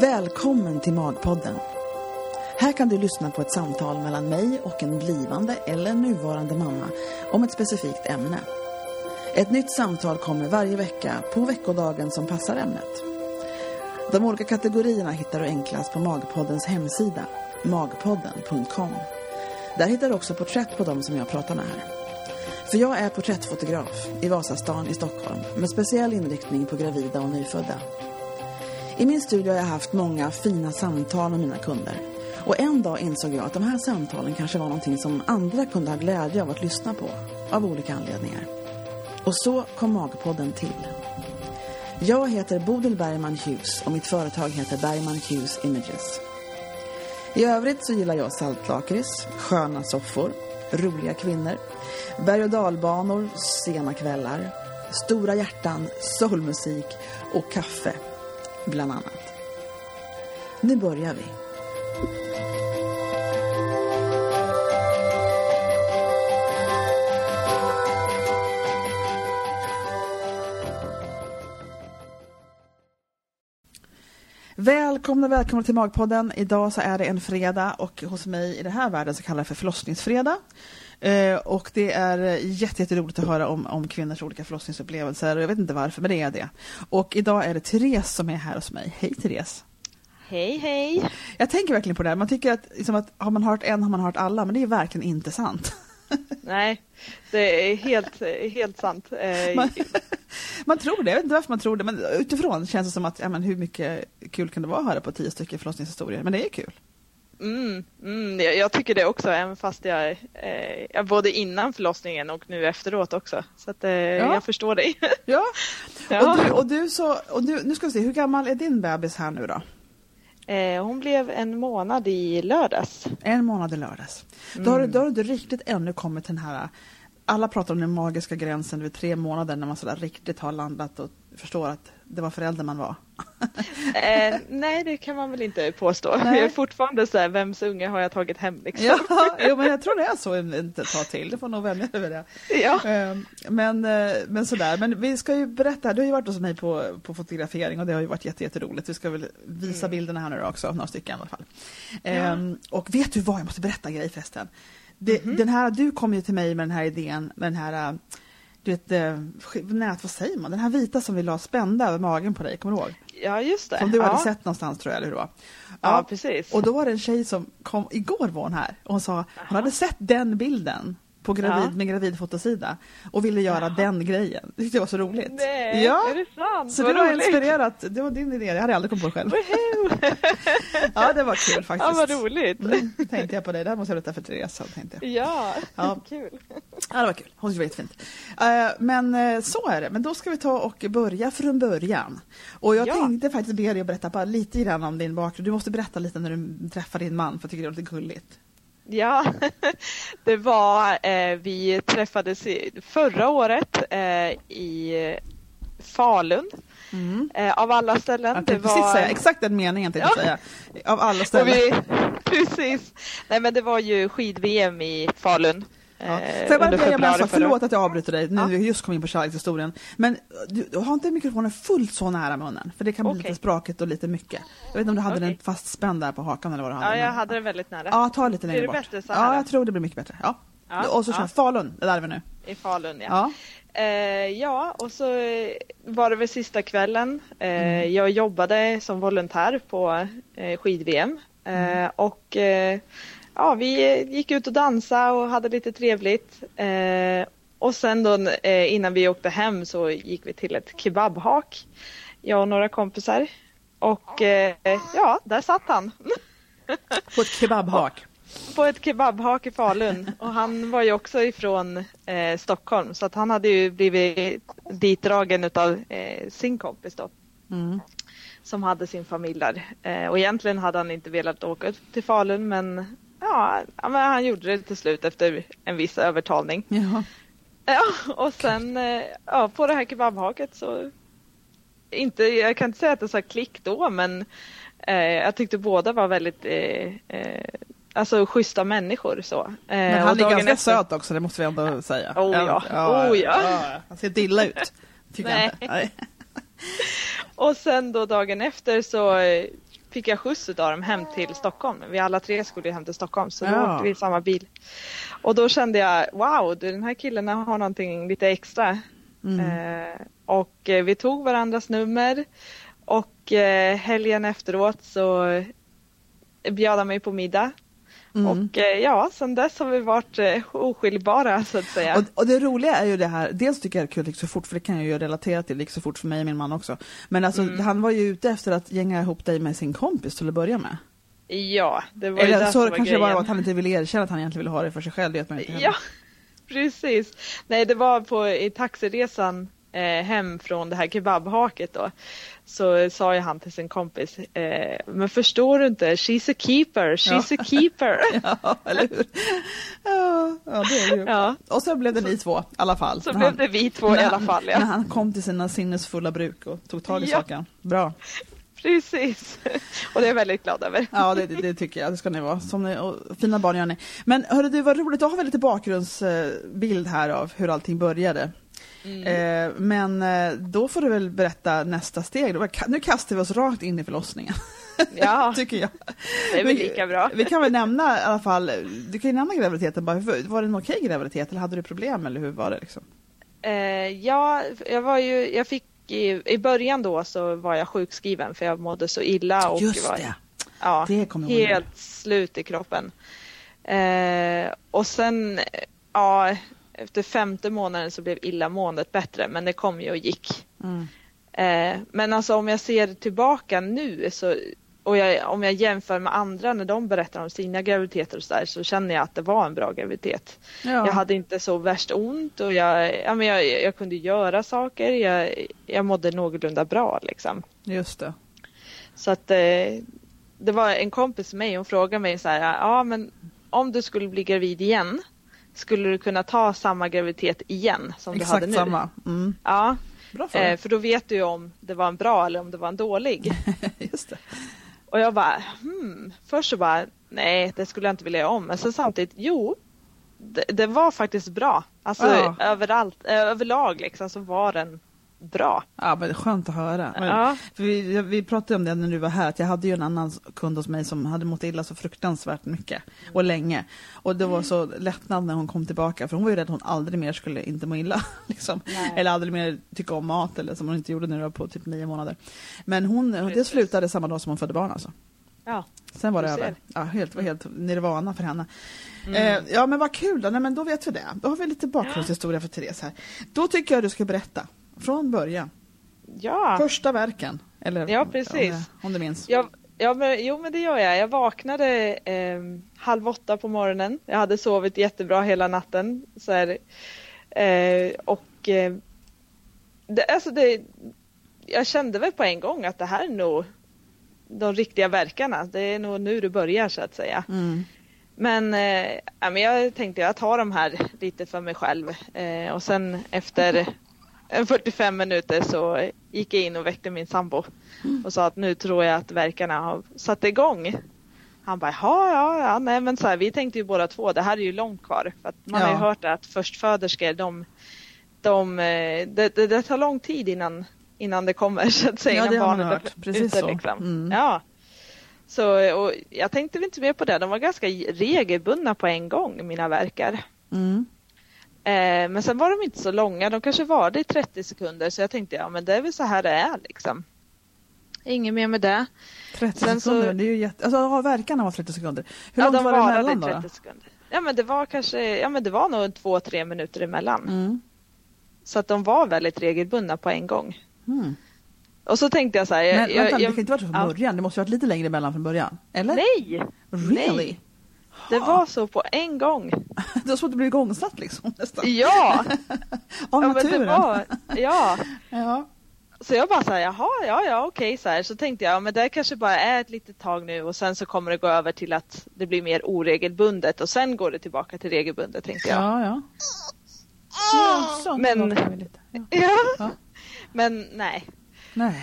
Välkommen till Magpodden. Här kan du lyssna på ett samtal mellan mig och en blivande eller nuvarande mamma om ett specifikt ämne. Ett nytt samtal kommer varje vecka på veckodagen som passar ämnet. De olika kategorierna hittar du enklast på Magpoddens hemsida, magpodden.com. Där hittar du också porträtt på de som jag pratar med här. För jag är porträttfotograf i Vasastan i Stockholm med speciell inriktning på gravida och nyfödda. I min studio har jag haft många fina samtal med mina kunder. Och en dag insåg jag att de här samtalen kanske var någonting som andra kunde ha glädje av att lyssna på, av olika anledningar. Och så kom Magpodden till. Jag heter Bodil Bergman Hughes och mitt företag heter Bergman Hughes Images. I övrigt så gillar jag saltlakrits, sköna soffor, roliga kvinnor, berg- och dalbanor, sena kvällar, stora hjärtan, soulmusik och kaffe, bland annat. Nu börjar vi. Välkomna, välkomna till Magpodden. Idag så är det en fredag och hos mig i den här världen så kallar jag för förlossningsfredag. Eh, och det är jätteroligt att höra om, om kvinnors olika förlossningsupplevelser. Jag vet inte varför, men det är det. Och idag är det Therese som är här hos mig. Hej Therese! Hej, hej! Jag tänker verkligen på det här. Man tycker att, liksom att har man hört en har man hört alla, men det är verkligen inte sant. Nej, det är helt, helt sant. Eh, Man, man tror det, jag vet inte varför man tror det, men utifrån känns det som att ja, men hur mycket kul kan det vara att höra på tio stycken förlossningshistorier? Men det är kul. Mm, mm, jag, tycker det också, även fast jag, eh, jag både innan förlossningen och nu efteråt också. Så att, eh, jag förstår dig. Ja, Ja. och, du, och, du så, och du, nu ska vi se, hur gammal är din bebis här nu då? Eh, hon blev en månad i lördags. En månad i lördags. Då, har du, då har du inte riktigt ännu kommit till den här, alla pratar om den magiska gränsen vid tre månader när man sådär riktigt har landat och förstår att det var förälder man var. Eh, nej, det kan man väl inte påstå. Nej. Jag är fortfarande så här, vems unge har jag tagit hem liksom? Ja, jo, men jag tror det är så ett tag till. Det får nog vänja vid det. Ja. Ehm, Men, eh, men sådär, men vi ska ju berätta, du har ju varit hos mig på, på fotografering och det har ju varit jätte, jätteroligt. Vi ska väl visa bilderna här nu också, några stycken i alla fall. Ehm, Och vet du vad, jag måste berätta en grej förresten. Det, Den här, du kom ju till mig med den här idén, med den här, eh, du vet, eh, nät, vad säger man, den här vita som vi la spända över magen på dig, kommer du ihåg? ja, just det. Som du ja. hade sett någonstans tror jag, eller hur var? Ja, precis. Och då var det en tjej som kom, igår var hon här och hon sa, hon hade sett den bilden på gravid, Ja. med gravidfotosida och ville göra den grejen. Det tyckte jag var så roligt. Nej, ja. är det sant? Så Vad det var roligt. inspirerat, det var din idé, jag hade aldrig kommit på det själv. Ja, det var kul faktiskt. Ja, vad roligt. Mm, tänkte jag på dig, det här måste jag berätta för Therese. Tänkte jag. Ja, Ja. kul. Ja, det var kul. Hon tyckte det var jättefint. Eh, Men eh, så är det. Men då ska vi ta och börja från början. Och jag Ja. tänkte faktiskt be dig att berätta bara lite grann om din bakgrund. Du måste berätta lite när du träffar din man, för jag tycker det är lite gulligt. Ja, det var, eh, vi träffades förra året eh, i Falun. Eh, av alla ställen. Jag tänkte precis säga exakt den meningen tänkte jag säga. Av alla ställen. vi, precis. Nej men det var ju skid-VM i Falun. Ja. eh, Får jag bara be om en sak? Förlåt att jag avbryter dig, nu Ja. vi just kom in på kärlekshistorien. Men du, du har inte mikrofonen fullt så nära munnen? För det kan bli Okej. lite sprakigt och lite mycket. Jag vet inte om du hade Okej. den fastspänd där på hakan eller vad du hade. Ja, jag hade den väldigt nära. Ja, ta lite Blir längre det bort. bättre så här? Ja, jag tror det blir mycket bättre. Ja. Ja, Och så kör ja. Falun, där är vi nu. I Falun, ja. Ja. Eh, ja, och så eh, var det väl sista kvällen. Eh, Mm. Jag jobbade som volontär på eh, skid-VM. Eh, Mm. Och eh, ja, vi gick ut och dansade och hade lite trevligt. Eh, och sen då eh, innan vi åkte hem så gick vi till ett kebabhak. Jag och några kompisar. Och eh, ja, där satt han. På ett kebabhak. på ett kebabhak i Falun och han var ju också ifrån eh, Stockholm så att han hade ju blivit ditdragen utav eh, sin kompis då Mm. som hade sin familj där. Eh, och egentligen hade han inte velat åka till Falun men ja, ja, men han gjorde det till slut efter en viss övertalning. Ja. Ja, och sen eh, ja, på det här kebabhaket så inte, jag kan inte säga att det sa klick då men eh, jag tyckte båda var väldigt eh, eh, alltså schyssta människor så. Men Eh, han och är ganska efter- söt också, det måste vi ändå säga. Oh ja, oh ja. Han ser inte illa ut. Tycker Nej. Nej. Och sen då dagen efter så fick jag skjuts av dem hem till Stockholm. Vi alla tre skulle hem till Stockholm så då Ja. åkte vi i samma bil. Och då kände jag wow, den här killen har någonting lite extra. Mm. Eh, och eh, vi tog varandras nummer och eh, helgen efteråt så bjöd han mig på middag. Mm. Och eh, ja, sen dess har vi varit eh, oskiljbara så att säga. Och, och det roliga är ju det här, dels tycker jag det är kul det gick så fort, för det kan jag ju relatera till, det gick så fort för mig och min man också. Men alltså Mm. han var ju ute efter att gänga ihop dig med sin kompis till att börja med. Ja, det var ju Eller det så som var kanske bara grejen. var att han inte ville erkänna att han egentligen ville ha det för sig själv, det vet man ju inte heller. Ja, precis. Nej, det var på i taxiresan eh, hem från det här kebabhaket då. Så sa ju han till sin kompis, eh, men förstår du inte, she's a keeper, she's a keeper. Ja, eller hur? Ja, ja det är det ju. ja, Och så blev det ni två i alla fall. så När blev han- det vi två i när alla fall. När Ja. han kom till sina sinnesfulla bruk och tog tag i Ja. saken. Bra. Precis. Och det är jag väldigt glad över. Ja, det, det, det tycker jag. Det ska ni vara. Som ni, och fina barn gör ni. Men hörru du, vad roligt. Då har vi lite bakgrundsbild här av hur allting började. Mm. Eh, men eh, då får du väl berätta nästa steg. Nu kastar vi oss rakt in i förlossningen, Ja, tycker jag. det är väl lika bra. Vi kan väl nämna i alla fall, du kan ju nämna graviditeten bara. Var det en okej graviditet eller hade du problem eller hur var det liksom? Eh, ja, jag var ju, jag fick i, i början då så var jag sjukskriven för jag mådde så illa och Just var, det, ja, det helt slut i kroppen. Eh, och sen, ja, efter femte månaden så blev illamåendet bättre, men det kom ju och gick. Mm. Eh, men alltså om jag ser tillbaka nu så, och jag, om jag jämför med andra när de berättar om sina graviditeter och så där, så känner jag att det var en bra graviditet. Ja. Jag hade inte så värst ont och jag, ja, men jag, jag kunde göra saker. Jag, jag mådde någorlunda bra liksom. Just det. Så att eh, det var en kompis med mig, hon frågade mig så här, ja men om du skulle bli gravid igen, skulle du kunna ta samma graviditet igen som du hade Exakt nu? samma. Mm. Ja, Bra för eh, för då vet du ju om det var en bra eller om det var en dålig. Just det. Och jag bara, hmm. Först så bara, nej det skulle jag inte vilja göra om. Men sen samtidigt, jo. Det, det var faktiskt bra. Alltså Ja. överallt, eh, överlag liksom så var den bra. Ja, men skönt att höra. Men, Ja. vi, vi pratade om det när du var här, att jag hade ju en annan kund hos mig som hade mått illa så fruktansvärt mycket och länge. Och det var så lättnad när hon kom tillbaka, för hon var ju rädd att hon aldrig mer skulle inte må illa. Liksom. Eller aldrig mer tycka om mat, eller som hon inte gjorde när det var på typ nio månader. Men hon, det slutade samma dag som hon födde barn alltså. Ja. Sen var det över. Ja, helt, var helt nirvana för henne. Mm. Eh, ja men vad kul då, Nej, men då vet vi det. Då har vi lite bakgrundshistoria för Therese här. Då tycker jag du ska berätta, från början. Ja. Första verken. Eller, Ja, precis. Om, om du minns. Jag, ja men, jo men det gör jag. Jag vaknade eh, halv åtta på morgonen. Jag hade sovit jättebra hela natten. Så här, eh, och eh, det, alltså det, jag kände väl på en gång att det här är nog de riktiga verkarna. Det är nog nu det börjar så att säga. Mm. Men, eh, jag tänkte jag tar de här lite för mig själv. Eh, och sen efter 45 minuter så gick jag in och väckte min sambo och sa att nu tror jag att verkarna har satt igång. Han bara, ja, ja, ja, nej men så här, vi tänkte ju båda två, det här är ju långt kvar. För man har ju Ja. hört att förstföderskor, de, de, eh, det, det, det tar lång tid innan, innan det kommer så att säga. Ja, det har man är hört. Precis ute, så. Liksom. Mm. Ja. Så, och jag tänkte inte mer på det, de var ganska regelbundna på en gång, mina verkar. Mm. Eh, men sen var de inte så långa, de kanske varade i 30 sekunder så jag tänkte ja men det är väl så här det är liksom. Inget mer med det. 30 Sen så- sekunder, det är ju jätte... Alltså ja, verkarna var 30 sekunder. Hur ja, långt de var det emellan i då? 30 då? sekunder. Ja men det var kanske, ja men det var nog två, tre minuter emellan. Mm. Så att de var väldigt regelbundna på en gång. Mm. Och så tänkte jag så här. Jag, Men jag, vänta, det jag, kan inte varit så från ja. början, det måste ha varit lite längre emellan från början? Eller? Nej! Really? nej. Det var så på en gång. Det var som att det blev igångsatt liksom nästan. Ja! Av ja, men naturen. var, ja. Ja. Så jag bara så här, jaha, ja, ja, okej, så här. Så tänkte jag, ja, men det kanske bara är ett litet tag nu och sen så kommer det gå över till att det blir mer oregelbundet och sen går det tillbaka till regelbundet, tänkte jag. Ja, ja. Ja, så, Men-. Ja. Ja. Ja. Men nej.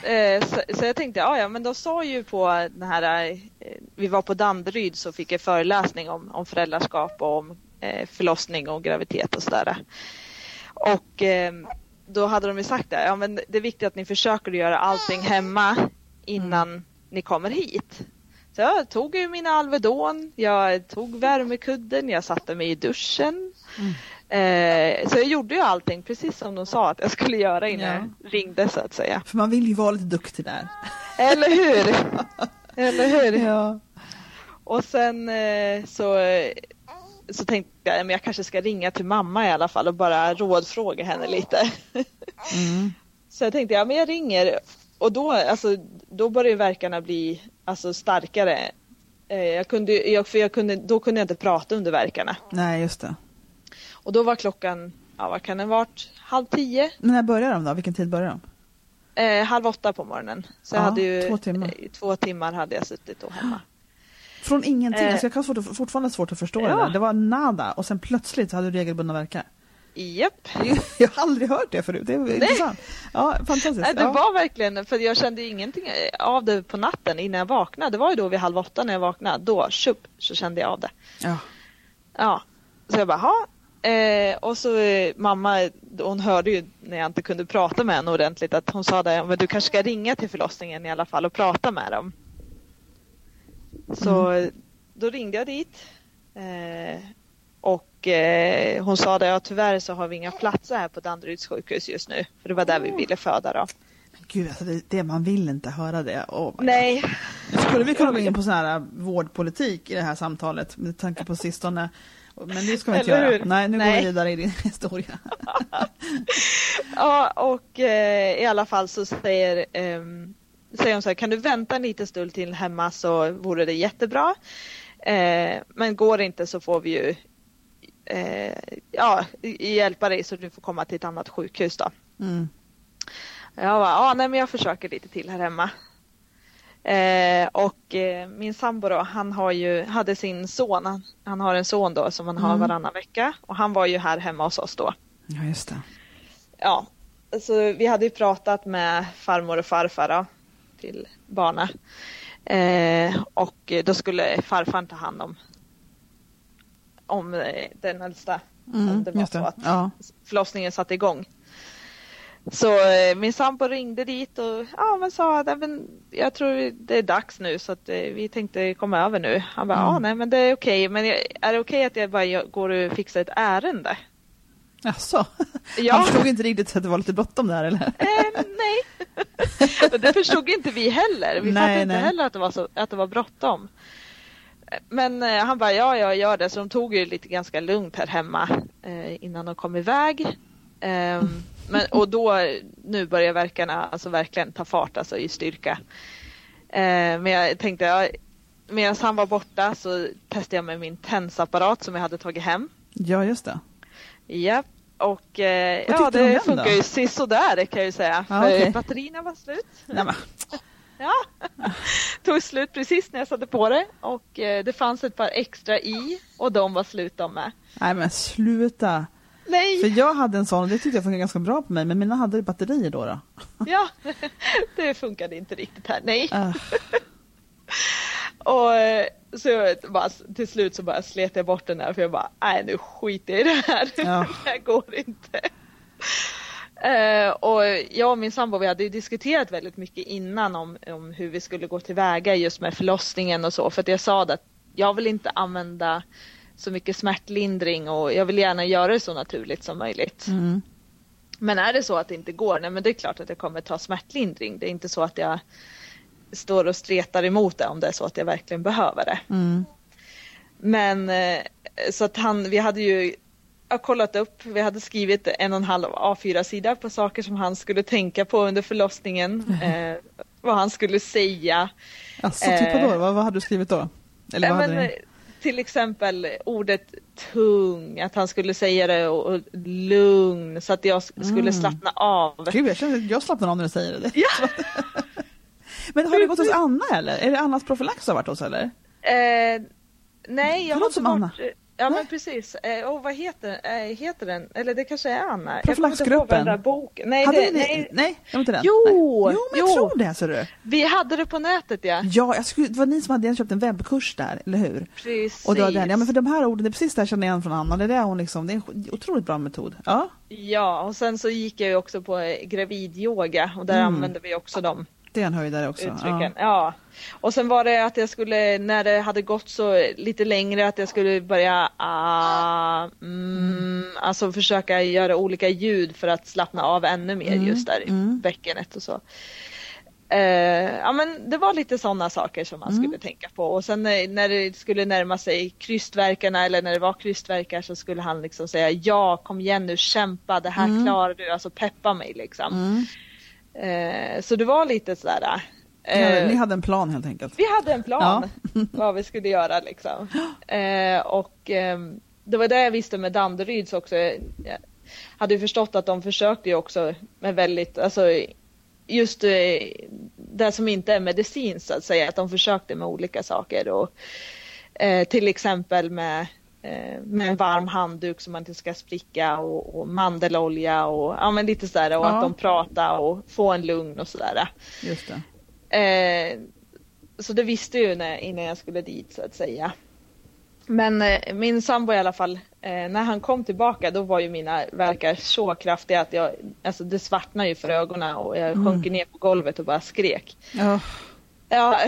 Eh, så, så jag tänkte, ja ja men de sa ju på den här, eh, vi var på Danderyd så fick jag föreläsning om, om föräldraskap och om eh, förlossning och graviditet och sådär. Och då hade de ju sagt det, ja men det är viktigt att ni försöker göra allting hemma innan ni kommer hit. Så jag tog ju mina Alvedon, jag tog värmekudden, jag satte mig i duschen. Eh, så jag gjorde ju allting precis som de sa att jag skulle göra innan jag ringde så att säga. För man vill ju vara lite duktig där. Eller hur? Eller hur? Ja. Och sen eh, så, så tänkte jag att jag kanske ska ringa till mamma i alla fall och bara rådfråga henne lite. Mm. Så jag tänkte, ja men jag ringer och då, alltså, då började verkarna bli alltså, starkare. Eh, Jag kunde, jag, för jag kunde, då kunde jag inte prata under verkarna. Nej, just det. Och då var klockan, ja vad kan det ha varit, halv tio? När börjar de då? Vilken tid börjar de? Eh, halv åtta på morgonen. Så jag Ja, hade ju, två timmar. eh, två timmar hade jag suttit då hemma. Från ingenting. Eh. Alltså jag har svårt fortfarande svårt att förstå det Ja. där. Det var nada och sen plötsligt så hade du regelbundna verkar. Japp. Jag har aldrig hört det förut. Det är intressant. Ja, fantastiskt. Nej, det ja. var verkligen, för jag kände ingenting av det på natten innan jag vaknade. Det var ju då vid halv åtta när jag vaknade. Då, tjup, så kände jag av det. Ja. Ja, så jag bara. Eh, och så eh, mamma, hon hörde ju när jag inte kunde prata med henne ordentligt att hon sa det, men du kanske ska ringa till förlossningen i alla fall och prata med dem. Så eh, då ringde jag dit. Eh, och eh, hon sa det, ja tyvärr så har vi inga platser här på Danderyds sjukhus just nu. För det var där vi ville föda då. Gud, alltså det, det, man vill inte höra det. Oh. Nej, Skulle vi kunna gå in på sån här vårdpolitik i det här samtalet med tanke på sistone? Men det ska vi inte göra. hur? Nej, nu går Nej. vi vidare i din historia. Ja, och eh, i alla fall så säger, ehm, säger hon så här, kan du vänta en liten stund till hemma så vore det jättebra. Eh, men går det inte så får vi ju eh, ja, hjälpa dig så du får komma till ett annat sjukhus då. Mm. Jag bara, ja nej men jag försöker lite till här hemma. Eh, och eh, min sambo då, han har ju, hade sin son, han, han har en son då som han har Mm. varannan vecka och han var ju här hemma hos oss då. Ja, just det. Ja, så vi hade ju pratat med farmor och farfar då, till barna. Eh, och då skulle farfar ta hand om, om eh, den äldsta. Mm, om det var så att Ja. förlossningen satte igång. Så eh, min sambo ringde dit och ja, men sa att "Nej, men jag tror det är dags nu så att eh, vi tänkte komma över nu. Han bara, Mm. ja nej men det är okej, men är det okej att jag bara går och fixar ett ärende? Jaså? Ja. Han förstod inte riktigt att det var lite bråttom där eller? Eh, nej. Det förstod inte vi heller. Vi Nej, fattade inte nej. heller att det var, så, att det var bråttom. Men eh, han bara, ja, jag gör det. Så de tog ju lite ganska lugnt här hemma eh, innan de kom iväg. Ehm, men, och då, nu börjar verkarna alltså verkligen ta fart alltså i styrka. Eh, men jag tänkte, ja, medan han var borta så testade jag med min tensapparat som jag hade tagit hem. Ja, just det. Ja, och eh, ja, det den funkar då? ju sisådär kan jag ju säga. För okej. batterierna var slut. Nej, men, Ja, tog slut precis när jag satte på det och eh, det fanns ett par extra i och de var slut de med. nej men sluta. Nej, För jag hade en sån och det tyckte jag funkade ganska bra på mig men mina hade batterier då. då. ja, det funkade inte riktigt här. Nej, Äh, och eh, så jag bara, till slut så bara slet jag bort den där för jag bara, nej nu skiter jag i det här. Ja. det här går inte. Eh, och jag och min sambo vi hade ju diskuterat väldigt mycket innan om, om hur vi skulle gå tillväga just med förlossningen och så. För att jag sa att jag vill inte använda så mycket smärtlindring och jag vill gärna göra det så naturligt som möjligt. mm. Men är det så att det inte går, nej men det är klart att jag kommer ta smärtlindring. Det är inte så att jag står och stretar emot det om det är så att jag verkligen behöver det. Mm. Men eh, så att han, vi hade ju kollat upp, vi hade skrivit en och en halv A4-sida på saker som han skulle tänka på under förlossningen. Eh, vad han skulle säga. Alltså, typ Eh. då? Vad, vad hade du skrivit då? Eller vad men, hade eh, ni? Till exempel ordet tung, att han skulle säga det och, och lugn så att jag sk- skulle Mm. slappna av. Gud, jag känner jag slappnar av när du säger det. Ja. Men har du gått hos Anna eller? Är det Annas profylax du har varit hos eller? Eh, nej, jag har inte varit... Ja men precis. Eh, och vad heter, eh, heter den? Eller det kanske är Anna. Jag Profylaxgruppen. Nej, Hade det, ni, nej, nej, det var inte den? Jo, nej. jo men jag jo. tror det ser du. vi hade det på nätet ja. Ja, jag skulle, det var ni som hade köpt en webbkurs där, eller hur? Precis. Och var den, ja men för de här orden, det är precis det jag känner igen från Anna, det är det hon liksom, det är en otroligt bra metod. Ja, Ja, och sen så gick jag ju också på eh, gravidyoga och där Mm. använde vi också de det är en höjdare också. uttrycken. Ja. Ja. Och sen var det att jag skulle, när det hade gått så lite längre, att jag skulle börja ah, mm, alltså försöka göra olika ljud för att slappna av ännu mer Mm, just där i mm. bäckenet och så. Eh, ja men det var lite sådana saker som man Mm. skulle tänka på och sen när, när det skulle närma sig krystverkarna eller när det var krystverkar så skulle han liksom säga ja kom igen nu kämpa det här Mm. klarar du, alltså peppa mig liksom. Eh, så det var lite sådär. Ja, eh, ni hade en plan helt enkelt. vi hade en plan vad vi skulle göra liksom. Eh, och ehm, det var det jag visste med Danderyds också. Jag hade ju förstått att de försökte ju också med väldigt, alltså just eh, det som inte är medicin så att säga, att de försökte med olika saker och eh, till exempel med med en varm handduk som man inte ska spricka och, och mandelolja och ja, men lite sådär och Ja. att de pratar och få en lugn och sådär. Just det. Eh, så det visste jag ju när, innan jag skulle dit så att säga. Men eh, min sambo i alla fall, eh, när han kom tillbaka då var ju mina verkar så kraftiga att jag, alltså det svartnade ju för ögonen och jag Mm. sjönk ner på golvet och bara skrek. Ja, Ja,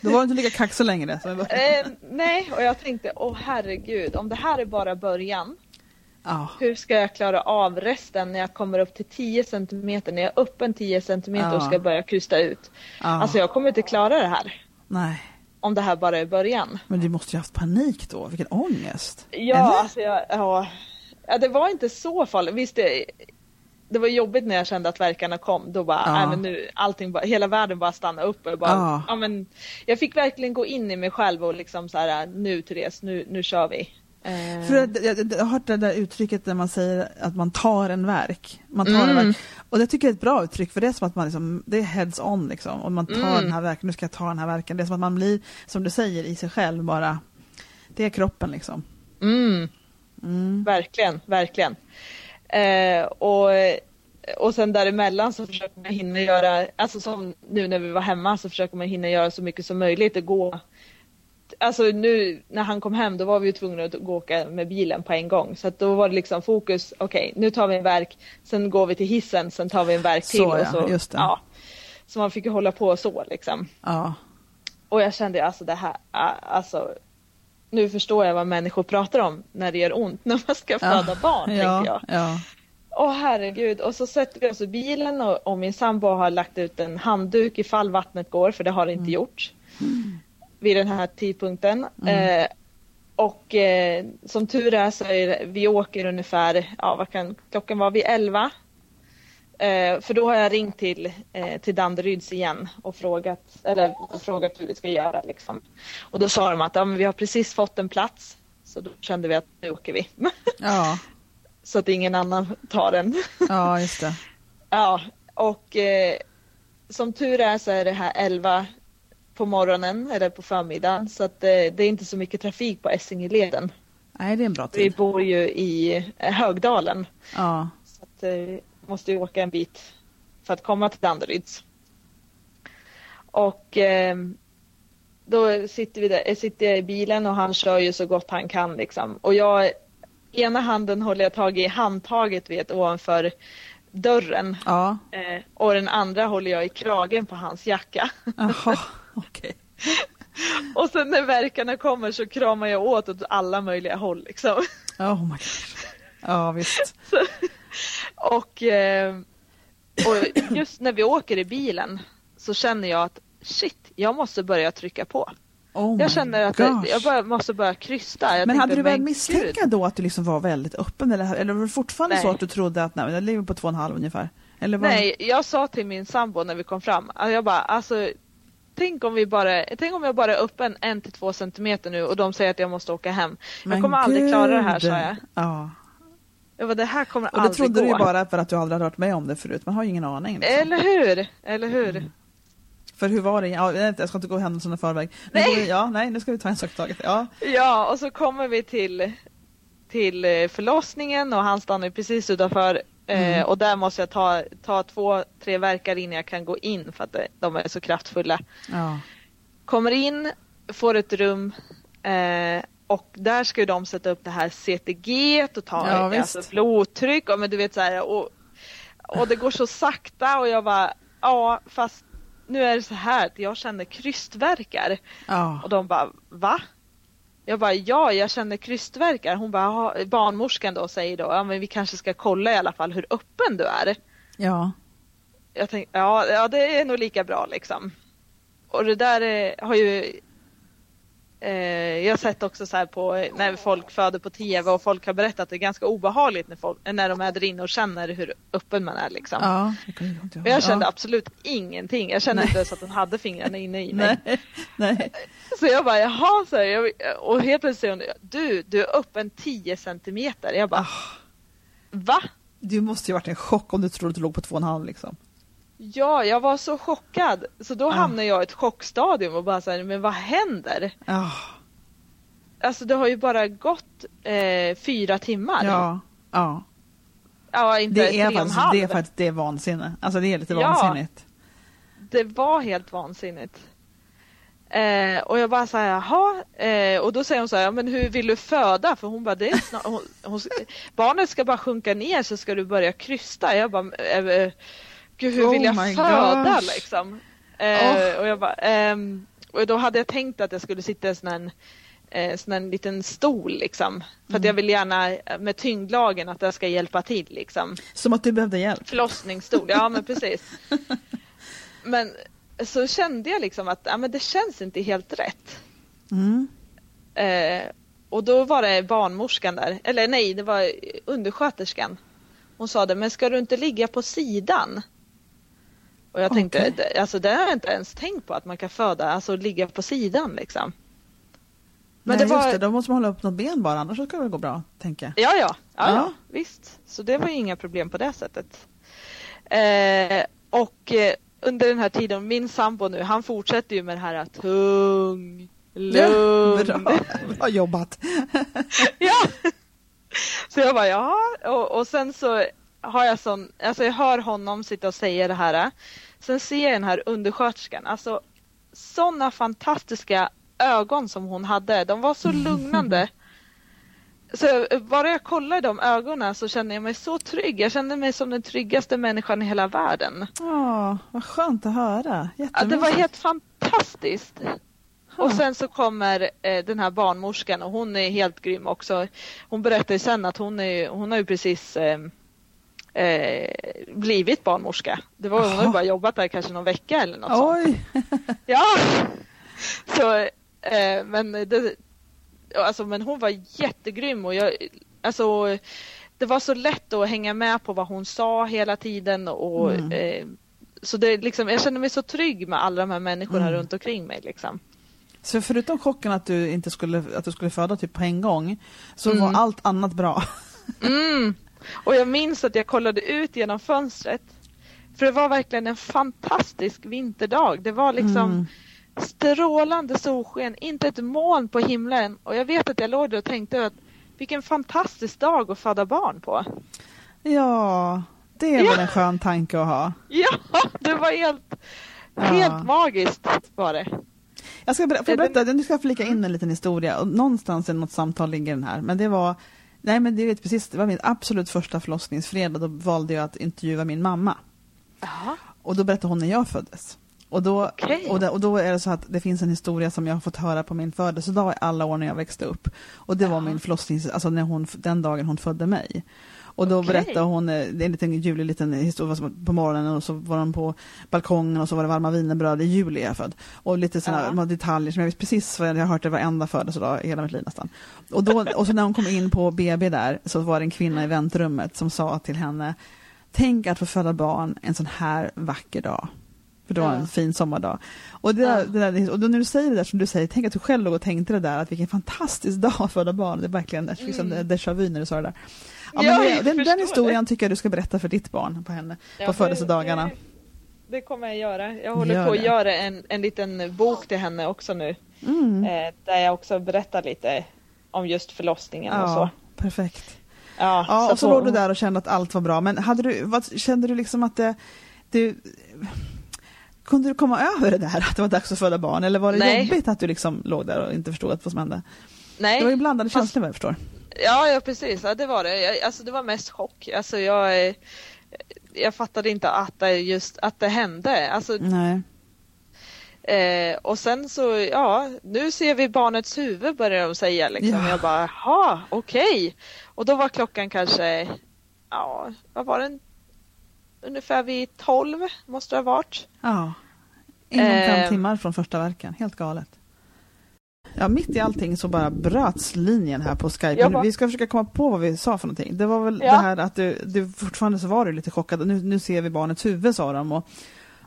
då var du inte lika kaxig längre. Så eh, nej, och jag tänkte, åh herregud, om det här är bara början, ja. hur ska jag klara av resten när jag kommer upp till 10 centimeter, när jag är öppen 10 centimeter och Ja. ska börja krysta ut? ja. Alltså jag kommer inte klara det här, Nej, om det här bara är början. men du måste ju haft panik då, vilken ångest. Ja, Eller? alltså jag, ja, ja, det var inte så farligt. Visst, det, det var jobbigt när jag kände att verkarna kom. Då bara, Ja. men nu, allting bara, hela världen bara stannade upp. Och bara, Ja. ja. men, jag fick verkligen gå in i mig själv och liksom så här, nu Therese, nu, nu kör vi. Eh, För jag, jag, jag har hört det där uttrycket där man säger att man tar en verk. Man tar en Mm. verk. Och det tycker jag är ett bra uttryck för det är som att man liksom, det är heads on liksom. Och man tar Mm. den här verken, nu ska jag ta den här verken. Det är som att man blir, som du säger, i sig själv bara. Det är kroppen liksom. mm, Mm. verkligen, verkligen. Eh, och, och sen däremellan så försöker man hinna göra, alltså som nu när vi var hemma så försöker man hinna göra så mycket som möjligt. Det gå Alltså nu när han kom hem då var vi ju tvungna att gå och åka med bilen på en gång. Så att då var det liksom fokus, okej nu tar vi en verk, sen går vi till hissen, sen tar vi en verk till. Så, och ja, så, just det. Ja. Så man fick ju hålla på så liksom. Ja. Och jag kände alltså det här, alltså nu förstår jag vad människor pratar om när det gör ont när man ska föda barn, ja, jag. Ja. Åh herregud, och så sätter vi oss i bilen och, och min sambo har lagt ut en handduk ifall vattnet går, för det har det inte gjort vid den här tidpunkten. Eh, och eh, som tur är så är det, vi åker ungefär, ja vad kan klockan vara vid 11. Eh, för då har jag ringt till, eh, till Danderyds igen och frågat, eller, frågat hur vi ska göra. Liksom. Och då sa de att ja, vi har precis fått en plats. Så då kände vi att nu åker vi. Ja. så att ingen annan tar den. ja, just det. Ja, och eh, som tur är så är det här 11 på morgonen eller på förmiddagen så att eh, det är inte så mycket trafik på Essingeleden. Nej, det är en bra Vi tid. bor ju i eh, Högdalen Ja. så att eh, måste ju åka en bit för att komma till Danderyds. Och eh, då sitter, vi där, eh, sitter jag i bilen och han kör ju så gott han kan liksom. Och jag, ena handen håller jag tag i handtaget vet ovanför dörren Ja. Eh, och den andra håller jag i kragen på hans jacka. Jaha, okej. Och sen när verkarna kommer så kramar jag åt åt alla möjliga håll liksom. Oh my God. Ja, visst. Och, eh, och just när vi åker i bilen så känner jag att shit, jag måste börja trycka på. Oh Jag känner att gosh. jag, bara, måste börja krysta. Jag Men hade du men misstänka gud. då att du liksom var väldigt öppen eller, eller var det fortfarande Nej. så att du trodde att nej, jag lever på två och en halv ungefär? Eller var... Nej, jag sa till min sambo när vi kom fram, att jag bara alltså Tänk om, vi bara, tänk om jag bara är öppen en till två centimeter nu och de säger att jag måste åka hem. Men jag kommer aldrig klara det här, gud. sa jag. Ja. Jag bara, det här kommer Och det aldrig trodde gå. du ju bara för att du aldrig hade varit med om det förut. Man har ju ingen aning. Liksom. Eller hur? Eller hur? Mm. För hur var det? Ja, jag ska inte gå händelserna i förväg. Nej. då- Ja, nej, nu ska vi ta en sak i taget. Ja. Ja, och så kommer vi till, till eh, förlossningen och han stannar precis utanför Mm. eh, och där måste jag ta, ta två, tre verkar innan jag kan gå in för att det- de är så kraftfulla. Ja. Kommer in, får ett rum eh, och där ska ju de sätta upp det här CTG och ta Ja, alltså, visst. blodtryck och, men du vet, så här, och, och det går så sakta och jag bara ja fast nu är det så här att jag känner krystvärkar. Ja. Och de bara, va? Jag bara, ja, jag känner krystvärkar. Hon bara, barnmorskan då säger då, ja men vi kanske ska kolla i alla fall hur öppen du är. ja. Jag tänkte, ja, ja det är nog lika bra liksom. Och det där eh, har ju jag har sett också så här på eh, när folk föder på tv och folk har berättat att det är ganska obehagligt när, folk, när de är där inne och känner hur öppen man är liksom. Ja, jag jag kände ja. absolut ingenting. Jag kände Nej. inte ens att hon hade fingrarna inne i mig. Nej, nej. Så jag bara, jaha, så här, och helt plötsligt säger hon, du, du är öppen 10 centimeter. Jag bara, Ah, va? du måste ju varit en chock om du trodde att du låg på två och en halv liksom. Ja, jag var så chockad. Så då Ah. hamnade jag i ett chockstadium och bara så här, men vad händer? Ja, Alltså det har ju bara gått eh, fyra timmar. ja, ja. ja inte Det är, faktiskt, det är faktiskt det är vansinne. Alltså det är lite Ja. vansinnigt. Det var helt vansinnigt. Eh, och jag bara så här, jaha. Eh, och då säger hon så här, men hur vill du föda? För hon bara, det hon, hon, barnet ska bara sjunka ner så ska du börja krysta. Jag bara, eh, eh, gud hur Oh vill jag my föda gosh. liksom? Eh, Och jag bara, ehm, och då hade jag tänkt att jag skulle sitta i en sån här, eh, sån här liten stol liksom. För att jag vill gärna eh, med tyngdlagen att det ska hjälpa till liksom. Som att du behövde hjälp. Förlossningsstol, ja men precis. Men så kände jag liksom att ja, men det känns inte helt rätt. Mm. Eh, och då var det barnmorskan där, eller nej, det var undersköterskan. Hon sa det, men ska du inte ligga på sidan? Och jag tänkte, det, alltså det har jag inte ens tänkt på att man kan föda, alltså ligga på sidan liksom. Men Nej, det var, just det, då måste man hålla upp något ben bara, annars ska det gå bra, tänker jag. Ja, ja, ja, Ja. ja. visst. Så det var ju inga problem på det sättet. Eh, och eh, under den här tiden, min sambo nu, han fortsätter ju med det här att tung, lugn. Bra, bra jobbat. ja. Så jag bara, ja. Och, och sen så har jag sån, alltså jag hör honom sitta och säga det här. Sen ser jag den här undersköterskan, alltså sådana fantastiska ögon som hon hade. De var så lugnande. Så bara jag kollar i de ögonen så känner jag mig så trygg. Jag kände mig som den tryggaste människan i hela världen. Ja, vad skönt att höra. Ja, det var helt fantastiskt. Och sen så kommer eh, den här barnmorskan och hon är helt grym också. Hon berättar sen att hon, är, hon har ju precis eh, eh, blivit barnmorska. Det var, hon har bara jobbat där kanske någon vecka eller något sånt. Oj! Ja! Så, eh, men, det, alltså, men hon var jättegrym och jag, alltså, det var så lätt att hänga med på vad hon sa hela tiden och Mm. eh, så det, liksom, jag kände mig så trygg med alla de här människorna Mm. runt omkring mig. Liksom. Så förutom chocken att du inte skulle, att du skulle föda typ på en gång, så Mm. var allt annat bra. Mm. Och jag minns att jag kollade ut genom fönstret. För det var verkligen en fantastisk vinterdag. Det var liksom Mm. strålande solsken, inte ett moln på himlen. Och jag vet att jag låg där och tänkte att vilken fantastisk dag att föda barn på. Ja, det Ja. var en skön tanke att ha. Ja, det var helt, Ja. helt magiskt var det. Jag ska, ber- berätta, nu ska jag flika in en liten historia. Någonstans i något samtal ligger den här. Men det var, nej men det vet precis, det var min absolut första förlossningsfredag. Då valde jag att intervjua min mamma. Jaha. Och då berättade hon när jag föddes. Och då, Okej. och, det, och då är det så att det finns en historia som jag har fått höra på min födelsedag i alla år när jag växte upp. Och det var Ja. min förlossnings, alltså när hon, den dagen hon födde mig. Och då Okej. berättade hon, eh, en liten julig liten historia på morgonen och så var de på balkongen och så var det varma wienerbröd, i juli är född. Och lite sådana Ja. detaljer som jag vet precis vad jag har hört det varenda födelsedag i hela mitt liv nästan. Och, då, och så när hon kom in på BB där så var det en kvinna i väntrummet som sa till henne Tänk att få föda barn en sån här vacker dag. För det var en fin sommardag. Och, det där, det där, och då när du säger det där som du säger, tänk att du själv låg och tänkte det där, att vilken fantastisk dag att föda barn. Det är verkligen liksom Mm. déjà vu när du sa det där. Ja, Ja, men det, den, den historien tycker jag du ska berätta för ditt barn på henne, Ja, på det- födelsedagarna. Det, det kommer jag göra. Jag håller Gör på att det. göra en, en liten bok till henne också nu. Mm. Eh, där jag också berättar lite om just förlossningen och Ja. så. perfekt. Ja, Ja, och så låg du där och kände att allt var bra. Men hade du, vad, kände du liksom att det, du, kunde du komma över det där att det var dags att föda barn? Eller var det Nej. jobbigt att du liksom låg där och inte förstod vad som hände? Nej. Det var ju blandade Fast- känslor vad jag förstår. Ja, ja precis. Ja, det var det. Jag, alltså det var mest chock. Alltså jag, eh, jag fattade inte att det just att det hände. Alltså, Nej. eh, och sen så, ja, nu ser vi barnets huvud börjar de säga liksom. Ja. Jag bara, jaha, okej. Och då var klockan kanske, ja, vad var den? Ungefär vid 12 måste det ha varit. Ja. Inom fem Eh. timmar från första verken. Helt galet. Ja, mitt i allting så bara bröts linjen här på Skype. Bara- Vi ska försöka komma på vad vi sa för någonting. Det var väl Ja. det här att du, du fortfarande så var du lite chockad. Nu, nu ser vi barnets huvud sa de och,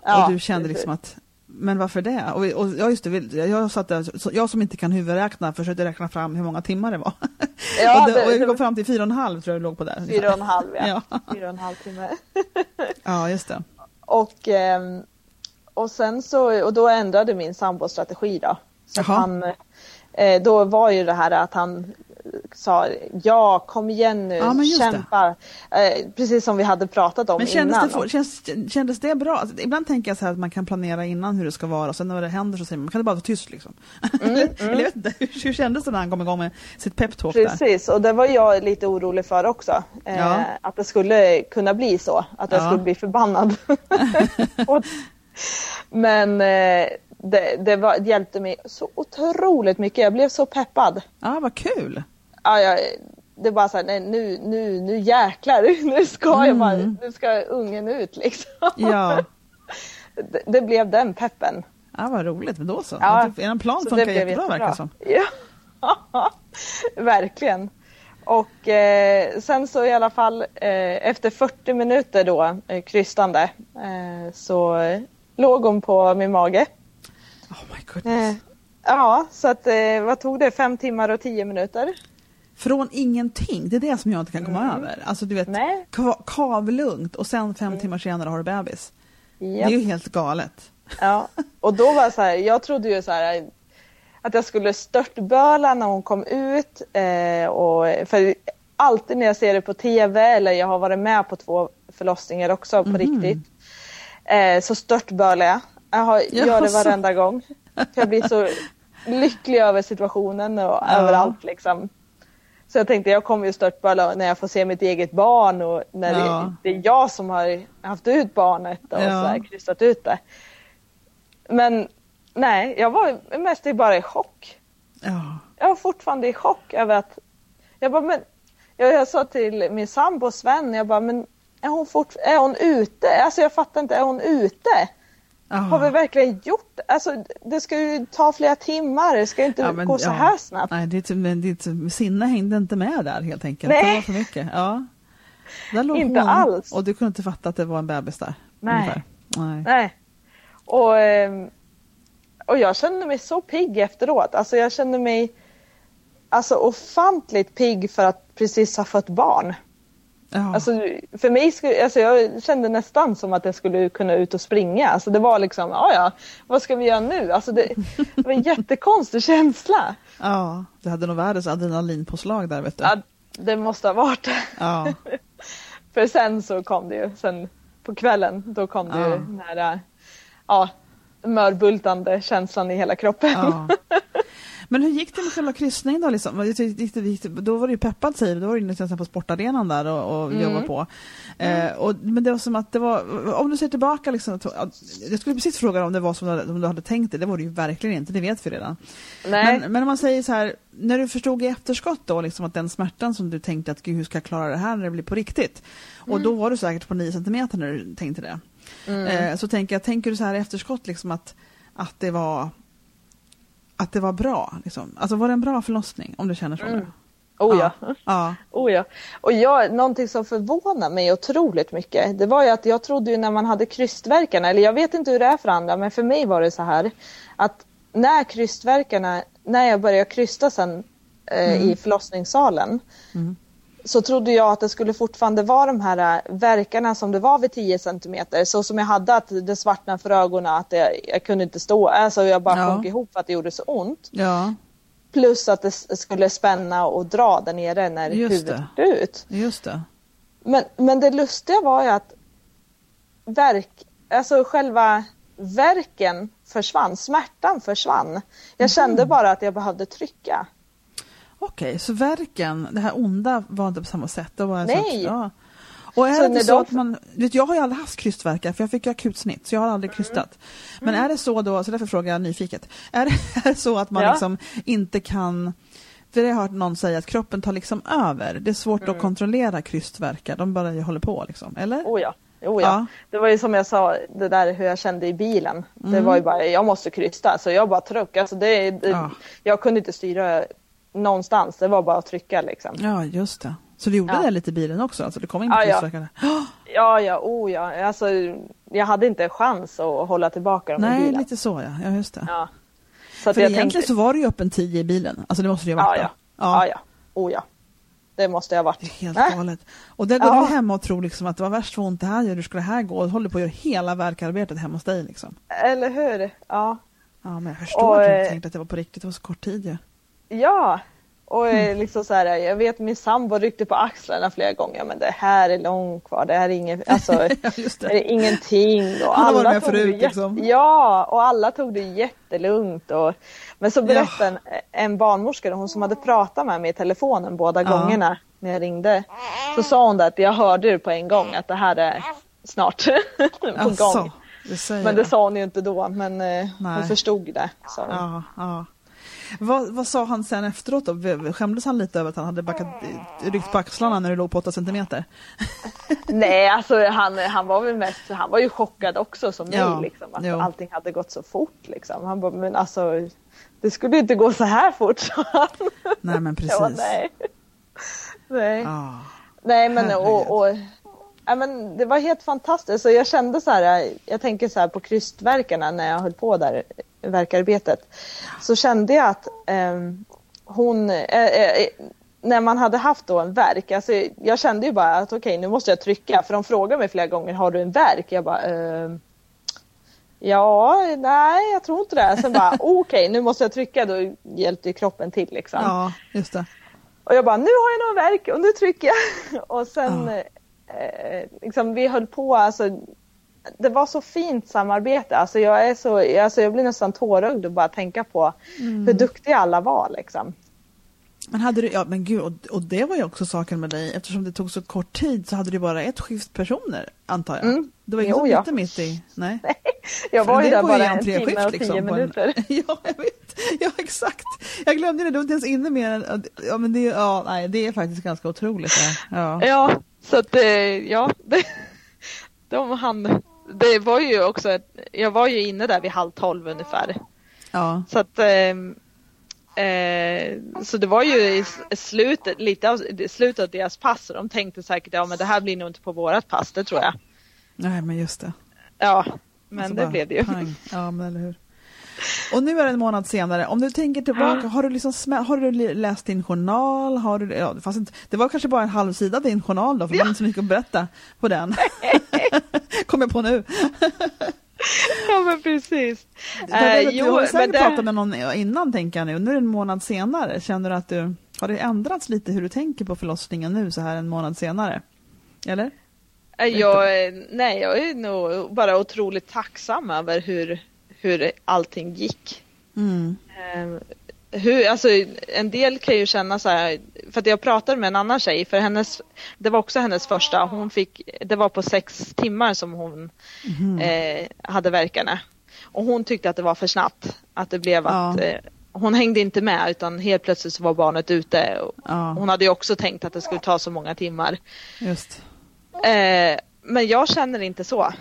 Ja, och du kände liksom att men varför det? Och, och ja, just det, jag, satt där, jag som inte kan huvudräkna försökte räkna fram hur många timmar det var. Ja, och, det, och jag kom fram till fyra och en halv tror jag det låg på där. Fyra och en halv, ja. Ja. Fyra och en halv timme. Ja, just det. Och, ehm, och sen så, och då ändrade min sambo strategi då. Så han, eh, då var ju det här att han sa ja kom igen nu, Ja, kämpa. Eh, precis som vi hade pratat om Men kändes innan. det, for, känns, kändes det bra? Alltså, ibland tänker jag så här att man kan planera innan hur det ska vara och sen när det händer så säger man, man kan det bara vara tyst liksom. Mm, Eller jag vet inte, hur, hur kändes det när han kom igång med sitt peptalk där? Precis, och det var jag lite orolig för också. Eh, Ja. Att det skulle kunna bli så, att jag Ja. skulle bli förbannad. men eh, det, det, var, det hjälpte mig så otroligt mycket. Jag blev så peppad. Ja, vad kul! Ja, jag, det är bara så här, nej, nu, nu, nu jäklar, nu ska jag bara, Mm. nu ska ungen ut liksom. Ja, Det, det blev den peppen. ja vad roligt, då så. Ja, En plan Så funkar det blev jättebra verkar som. Ja, verkligen. Och eh, sen så i alla fall eh, efter 40 minuter då eh, krystande eh, så låg hon på min mage. Oh my goodness. Eh, ja, så att eh, vad tog det? Fem timmar och tio minuter? Från ingenting, det är det som jag inte kan komma över. Alltså du vet, Mm. Ka- kavlugnt och sen fem Mm. timmar senare har du bebis. Det är ju helt galet. Ja, och då var det så här, jag trodde ju så här att jag skulle störtböla när hon kom ut. Eh, och, för alltid när jag ser det på TV eller jag har varit med på två förlossningar också på Mhm. riktigt. Eh, så störtbölar jag. Jag har, Ja, gör det så. varenda gång. För jag blir så lycklig över situationen och överallt liksom. Så jag tänkte jag kommer ju störtböla när jag får se mitt eget barn och när Ja. det, det är jag som har haft ut barnet och Ja. så här, kryssat ut det. Men nej, jag var mest bara i chock. Ja. Jag var fortfarande i chock över att jag bara, men jag, jag sa till min sambo Sven, jag bara, men är hon, fort, är hon ute? Alltså jag fattar inte, är hon ute? Har vi verkligen gjort Alltså det ska ju ta flera timmar, det ska ju inte Ja, men- gå så ja. här snabbt. Nej, ditt, ditt sinne hängde inte med där helt enkelt. Nej. Det var för mycket. Ja. Där låg Inte hon, alls. Och du kunde inte fatta att det var en bebis där? Nej. ungefär. Nej. Nej. Och, ehm, och jag kände mig så pigg efteråt. Alltså jag kände mig alltså ofantligt pigg för att precis ha fått barn. Ja. Alltså, för mig skulle, alltså jag kände nästan som att jag skulle kunna ut och springa. Alltså det var liksom, ja ja, vad ska vi göra nu? Alltså det, det var en jättekonstig känsla. ja, du hade nog världens adrenalinpåslag där vet du. Ja, det måste ha varit det. Ja. För sen så kom det ju, sen på kvällen, då kom det ju Ja. den här, ja, mörbultande känslan i hela kroppen. Ja. Men hur gick det med själva kryssningen då? Liksom? Gick det, gick det, då var du ju peppad säger du, då var du nästan på sportarenan där och, och Mm. jobba på. Eh, och, men det var som att det var, om du ser tillbaka liksom, jag skulle precis fråga om det var som du, hade- om du hade tänkt det, det var det ju verkligen inte, det vet vi redan. Nej. Men, men om man säger så här, när du förstod i efterskott då liksom att den smärtan som du tänkte att gud hur ska jag klara det här när det blir på riktigt? Och då var du säkert på 9 centimeter när du tänkte det. Mm. Eh, så tänker jag, tänker du så här i efterskott liksom att, att det var att det var bra? Liksom? Alltså var det en bra förlossning om du känner så? Mm. Oh ja. ja. Oh ja. Och jag, någonting som förvånar mig otroligt mycket, det var ju att jag trodde ju när man hade krystvärkarna, eller jag vet inte hur det är för andra, men för mig var det så här att när krystvärkarna, när jag började krysta sen eh, i förlossningssalen, Mm. Så trodde jag att det skulle fortfarande vara de här äh, verkarna som det var vid 10 centimeter. Så som jag hade att det svartnade för ögonen, att jag, jag kunde inte stå, alltså jag bara Ja. sjönk ihop för att det gjorde så ont. ja. Plus att det skulle spänna och dra där nere när Just huvudet det. ut. Just det. Men, men det lustiga var ju att verk, alltså själva verken försvann, smärtan försvann. Jag kände bara att jag behövde trycka. Okej, så verken, det här onda var inte på samma sätt? Det var Nej. Sorts, ja. Och är Så det så de- att man, vet, jag har ju aldrig haft krystvärkar för jag fick ju akutsnitt så jag har Mm. aldrig krystat. Men är det så då, så därför frågar jag nyfiket, är det, är det så att man Ja. liksom inte kan för jag har hört någon säga att kroppen tar liksom över. Det är svårt Mm. att kontrollera krystvärkar, de bara håller på liksom, eller? Oh ja. Oh ja. Ja. Det var ju som jag sa, det där hur jag kände i bilen. Det Mm. var ju bara, jag måste krysta. Så jag bara tryck. Alltså det, det, Ja. Jag kunde inte styra någonstans. Det var bara att trycka liksom. Ja, just det. Så du gjorde Ja. det lite i bilen också? Alltså det kom in Ja, ja. krystvärkar? Ja, ja, oh ja. Alltså, jag hade inte en chans att hålla tillbaka dem i Nej, bilen. lite så ja. ja just det. Ja. Så För egentligen tänkte, så var det ju öppen 10 i bilen. Alltså det måste det ju ha ja, varit ja. då. ja, ja. Oh ja. Det måste jag ha Det är varit. helt Nej. galet. Och där går Ja. du hem och tror liksom att det var värst vad ont det här gör, hur ska det här gå? Och håller på att göra hela verkarbetet hemma hos dig liksom. Eller hur? Ja. Ja men jag förstår Och, att du eh, tänkte att det var på riktigt, det var så kort tid ju. Ja. Och Mm. eh, liksom så här, jag vet min sambo ryckte på axlarna flera gånger men det här är långt kvar, det här är inget, alltså Ja det det. är ingenting. Och Han har varit med tog det förut, liksom. Ja, och alla tog det jättelugnt. Och, men så berättade en, en barnmorska, hon som hade pratat med mig i telefonen båda Ja. gångerna när jag ringde, så sa hon att jag hörde det på en gång att det här är snart på Asså, gång. det Men det sa hon ju inte då, men eh, hon Nej. förstod det. sa hon. Ja, ja. Vad, vad sa han sen efteråt då? Skämdes han lite över att han hade backat, ryckt på axlarna när du låg på 8 centimeter? Nej, alltså han, han var väl mest, han var ju chockad också som Ja, mig liksom, att jo. allting hade gått så fort liksom. Han bara, men alltså det skulle ju inte gå så här fort sa han. Nej men precis. Bara, nej. Nej. Ja. nej men herregud. och, och ja, men det var helt fantastiskt. Så jag kände så här, jag tänker så här på krystverkarna när jag höll på där, verkarbetet. Så kände jag att ehm, hon, eh, eh, när man hade haft då en verk, alltså jag kände ju bara att okej nu måste jag trycka för de frågade mig flera gånger, har du en verk? Jag bara ehm, Ja, nej jag tror inte det. Sen bara okej nu måste jag trycka, då hjälpte kroppen till liksom. ja, just det. Och jag bara, nu har jag någon verk och nu trycker jag. Och sen, Ja. eh, liksom, vi höll på, alltså, det var så fint samarbete. Alltså, jag, är så, alltså, jag blir nästan tårögd att bara tänka på Mm. hur duktiga alla var. Liksom. Men hade du, ja men gud, och, och det var ju också saken med dig, eftersom det tog så kort tid så hade du bara ett skift personer, antar jag. Mm. Det var ingen som bytte mitt i, nej. Jag var ju där bara en timme och tio liksom, på en- minuter. Ja, jag vet. Ja, exakt. Jag glömde det, du var inte ens inne mer än, ja men det, ja, nej, det är faktiskt ganska otroligt. Ja. Ja. Ja, så att eh, ja, det, de hann. Det var ju också, ett- jag var ju inne där vid halv tolv ungefär. ja. Så att ehm, eh, så det var ju i slutet, lite av slutet av deras pass och de tänkte säkert ja men det här blir nog inte på vårat pass, det tror jag. Nej men just det. Ja, men det bara blev det ju. pang. Ja men eller hur. Och nu är det en månad senare. Om du tänker tillbaka, har du, liksom har du läst din journal? Har du, ja, det, inte, det var kanske bara en halv sida din journal då, för man har inte så mycket att berätta på den. Kommer jag på nu. Ja men precis. Eh, jo, du har men säkert det- pratat med någon innan tänker jag nu. Nu är det en månad senare. Känner du att du, har det ändrats lite hur du tänker på förlossningen nu så här en månad senare? Eller? Eh, Jag, nej, jag är nog bara otroligt tacksam över hur, hur allting gick. Mm. Eh, hur, alltså, en del kan ju känna så här, för att jag pratade med en annan tjej, för hennes, det var också hennes första, hon fick, det var på sex timmar som hon Mhm. eh, hade verkarna. Och hon tyckte att det var för snabbt, att det blev att Ja. eh, hon hängde inte med utan helt plötsligt så var barnet ute. Och Ja, Hon hade ju också tänkt att det skulle ta så många timmar. just. Eh, men jag känner inte så.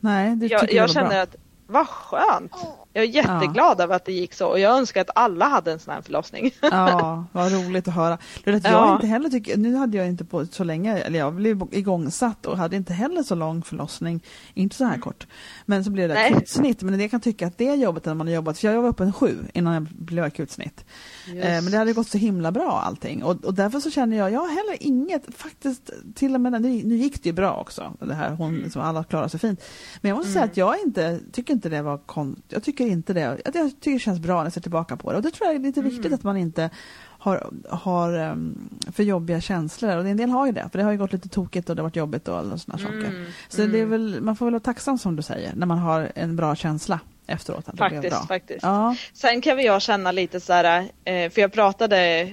Nej, Jag, tycker jag känner bra. att vad skönt. Jag är jätteglad över att det gick så och jag önskar att alla hade en sån här förlossning. Ja, vad roligt att höra. Jag Ja. inte heller tycker, nu hade jag inte på så länge, eller jag blev igångsatt och hade inte heller så lång förlossning, inte så här kort. Men så blev det Nej. akutsnitt, men det jag kan tycka att det är jobbigt när man har jobbat, för jag var uppe en sju innan jag blev akutsnitt. Eh, men det hade gått så himla bra allting och, och därför så känner jag, jag har heller inget, faktiskt till och med, nu, nu gick det ju bra också, det här, hon, liksom, alla klarade sig fint. Men jag måste säga att jag inte, tycker inte det var kon, jag tycker tycker inte det. Jag tycker det känns bra när jag ser tillbaka på det. Och det tror jag är lite Mm. viktigt att man inte har, har um, för jobbiga känslor. Och en del har ju det, för det har ju gått lite tokigt och det har varit jobbigt och alla sådana saker. Mm, Så det är väl, man får väl vara tacksam som du säger, när man har en bra känsla efteråt. Att det Faktiskt, bra. faktiskt. Ja, Sen kan väl jag känna lite så här, eh, för jag pratade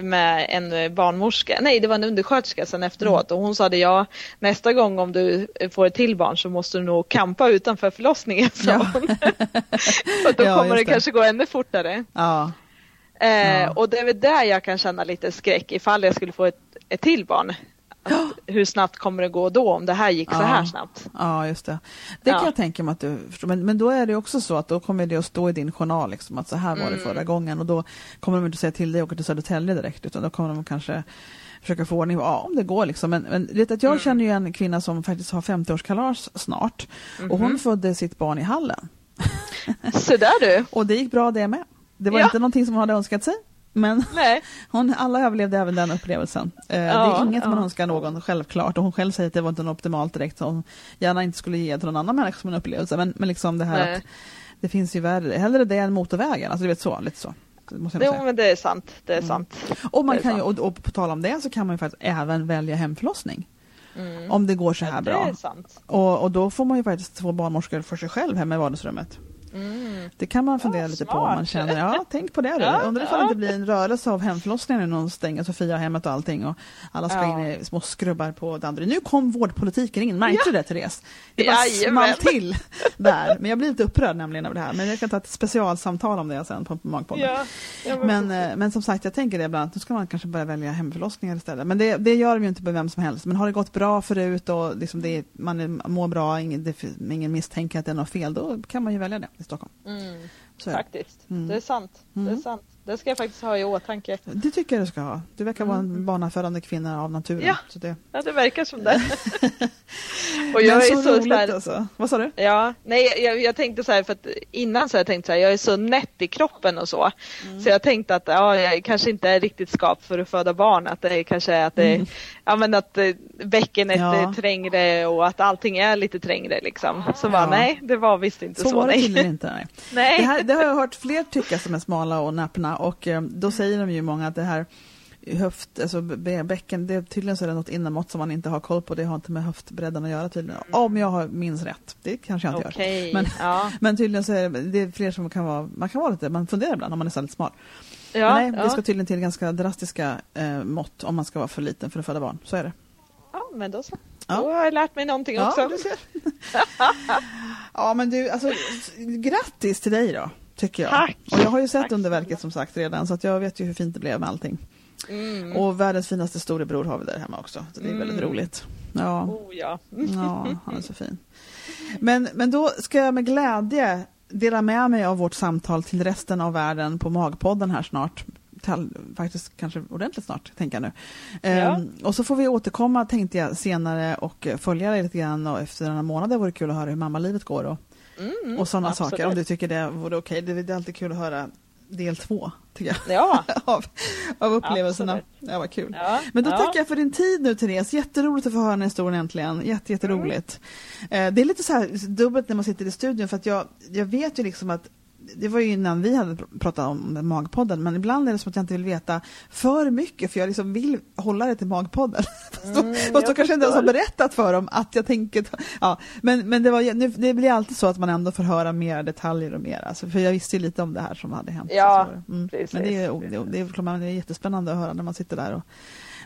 med en barnmorska, nej det var en undersköterska sen efteråt Mm. och hon sa det ja nästa gång om du får ett till barn så måste du nog kampa utanför förlossningen sa Ja. hon. För då Ja, kommer det, kanske gå ännu fortare. ja, Eh. Och det är väl där jag kan känna lite skräck ifall jag skulle få ett, ett till barn. Att, hur snabbt kommer det gå då om det här gick så Ja. här snabbt? ja, just det. Det kan Ja. jag tänka mig att du förstår. Men, men då är det också så att då kommer det att stå i din journal liksom, att så här var det Mm. förra gången och då kommer de inte säga till dig att åka till Södertälje direkt utan då kommer de kanske försöka få ordning på, ja om det går liksom. Men, men vet att jag Mm. känner ju en kvinna som faktiskt har 50-årskalas snart och Mhm. hon födde sitt barn i hallen. Så där du. Och det gick bra det med. Det var Ja. inte någonting som hon hade önskat sig. Men hon, alla överlevde även den upplevelsen. Eh, det Ja, är inget man ja. önskar någon, självklart. Och hon själv säger att det var inte optimalt direkt. Så hon gärna inte skulle ge till någon annan människa som en upplevelse. Men, men liksom det här Nej. att det finns ju värre, hellre det än motorvägen. Alltså du vet så, lite så. Det Jo men det är sant. Det är Mm. sant. Och, man det kan ju, och, och på tal om det så kan man ju faktiskt även välja hemförlossning. Mm. Om det går så här Ja, bra. Det är sant. Och, och då får man ju faktiskt två barnmorskor för sig själv hemma i vardagsrummet. Mm. Det kan man fundera Ja, lite på om man smart. känner, ja tänk på det du. Ja, Undrar ifall ja. det blir en rörelse av hemförlossningar nu när de stänger Sofia hemmet och allting och alla ska Ja. in i små skrubbar på Danderyd. Nu kom vårdpolitiken in, märkte du det Therese? Det bara small till där. Men jag blir lite upprörd nämligen över det här. Men jag kan ta ett specialsamtal om det sen på Magpodden. Ja, Men, eh, men som sagt, jag tänker det ibland, nu ska man kanske börja välja hemförlossningar istället. Men det, det gör de ju inte på vem som helst. Men har det gått bra förut och liksom det, man mår bra, ingen, det, ingen misstänker att det är något fel, då kan man ju välja det i Stockholm. Mm. Faktiskt. Mm. Det är sant. Det är Mm. sant. Det ska jag faktiskt ha i åtanke. Det tycker jag du ska ha. Du verkar vara en Mm. barnafödande kvinna av naturen. Ja. Så det... Ja, det verkar som det. och jag så, är så, roligt så här, alltså. Vad sa du? Ja, nej jag, jag tänkte så här för att innan så har jag tänkt så här, jag är så nätt i kroppen och så. Så jag tänkte att ja, jag kanske inte är riktigt skapt för att föda barn, att det kanske är att det, Mm. ja men att eh, bäckenet Ja. är trängre och att allting är lite trängre liksom. Så Ja. bara nej, det var visst inte Så, så. var det nej. inte. Nej. nej. Det, här, det har jag hört fler tycka som är smala och näppna och eh, då säger de ju många att det här höft, alltså bä- bäcken, det, tydligen så är det något innanmått som man inte har koll på. Det har inte med höftbredden att göra tydligen. Om jag har minns rätt. Det kanske jag inte gör. Okej, Men- ja. Men tydligen så är det, det är fler som kan vara, man kan vara lite, man funderar ibland om man är lite smal. Ja, nej, ja. det ska tydligen till ganska drastiska eh, mått om man ska vara för liten för att föda barn. Så är det. ja, men då så. Ja. Då har jag lärt mig någonting också. ja, men du, alltså grattis till dig då, tycker jag. Tack. Och jag har ju sett Tack underverket som sagt redan, så att jag vet ju hur fint det blev med allting. Mm. Och världens finaste storebror har vi där hemma också, så det är väldigt Mm. roligt. Ja, Oh, ja. ja, han är så fin. Men, men då ska jag med glädje dela med mig av vårt samtal till resten av världen på Magpodden här snart. Till, faktiskt kanske ordentligt snart, tänker jag nu. Ja. Ehm, och så får vi återkomma, tänkte jag, senare och följa dig lite grann och efter några månader vore det kul att höra hur mammalivet går och, Mm, och sådana absolut. saker. Om du tycker det vore okej. Det, det är alltid kul att höra del två, tycker jag, Ja, av, av upplevelserna. Absolut. Ja, vad kul. ja. Men då ja. tackar jag för din tid nu Therese. Jätteroligt att få höra den historien äntligen. Jätte, jätteroligt. Eh, det är lite så här dubbelt när man sitter i studion för att jag, jag vet ju liksom att det var ju innan vi hade pr- pratat om Magpodden, men ibland är det som att jag inte vill veta för mycket, för jag liksom vill hålla det till Magpodden. Fast då, Mm, fast då kanske jag inte ens har berättat för dem att jag tänker... Ja, men men det, var, nu, det blir alltid så att man ändå får höra mer detaljer och mer. Alltså, för jag visste ju lite om det här som hade hänt. Ja, Så var det. mm. precis, Men det är, det, är- det, är, det är jättespännande att höra när man sitter där och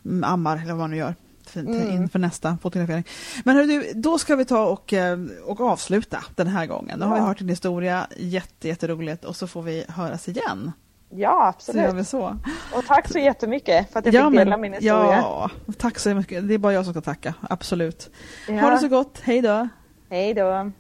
mm, ammar eller vad man nu gör till- Mm. inför nästa fotografering. Men hörru, du, då ska vi ta och, eh, och avsluta den här gången. Nu har vi Ja. hört din historia, jätte, jätteroligt och så får vi höras igen. Ja, absolut. vi så. Och tack så jättemycket för att jag fick dela min historia. ja, tack så mycket. Det är bara jag som ska tacka, absolut. Ja. Ha det så gott, hej då! Hej då.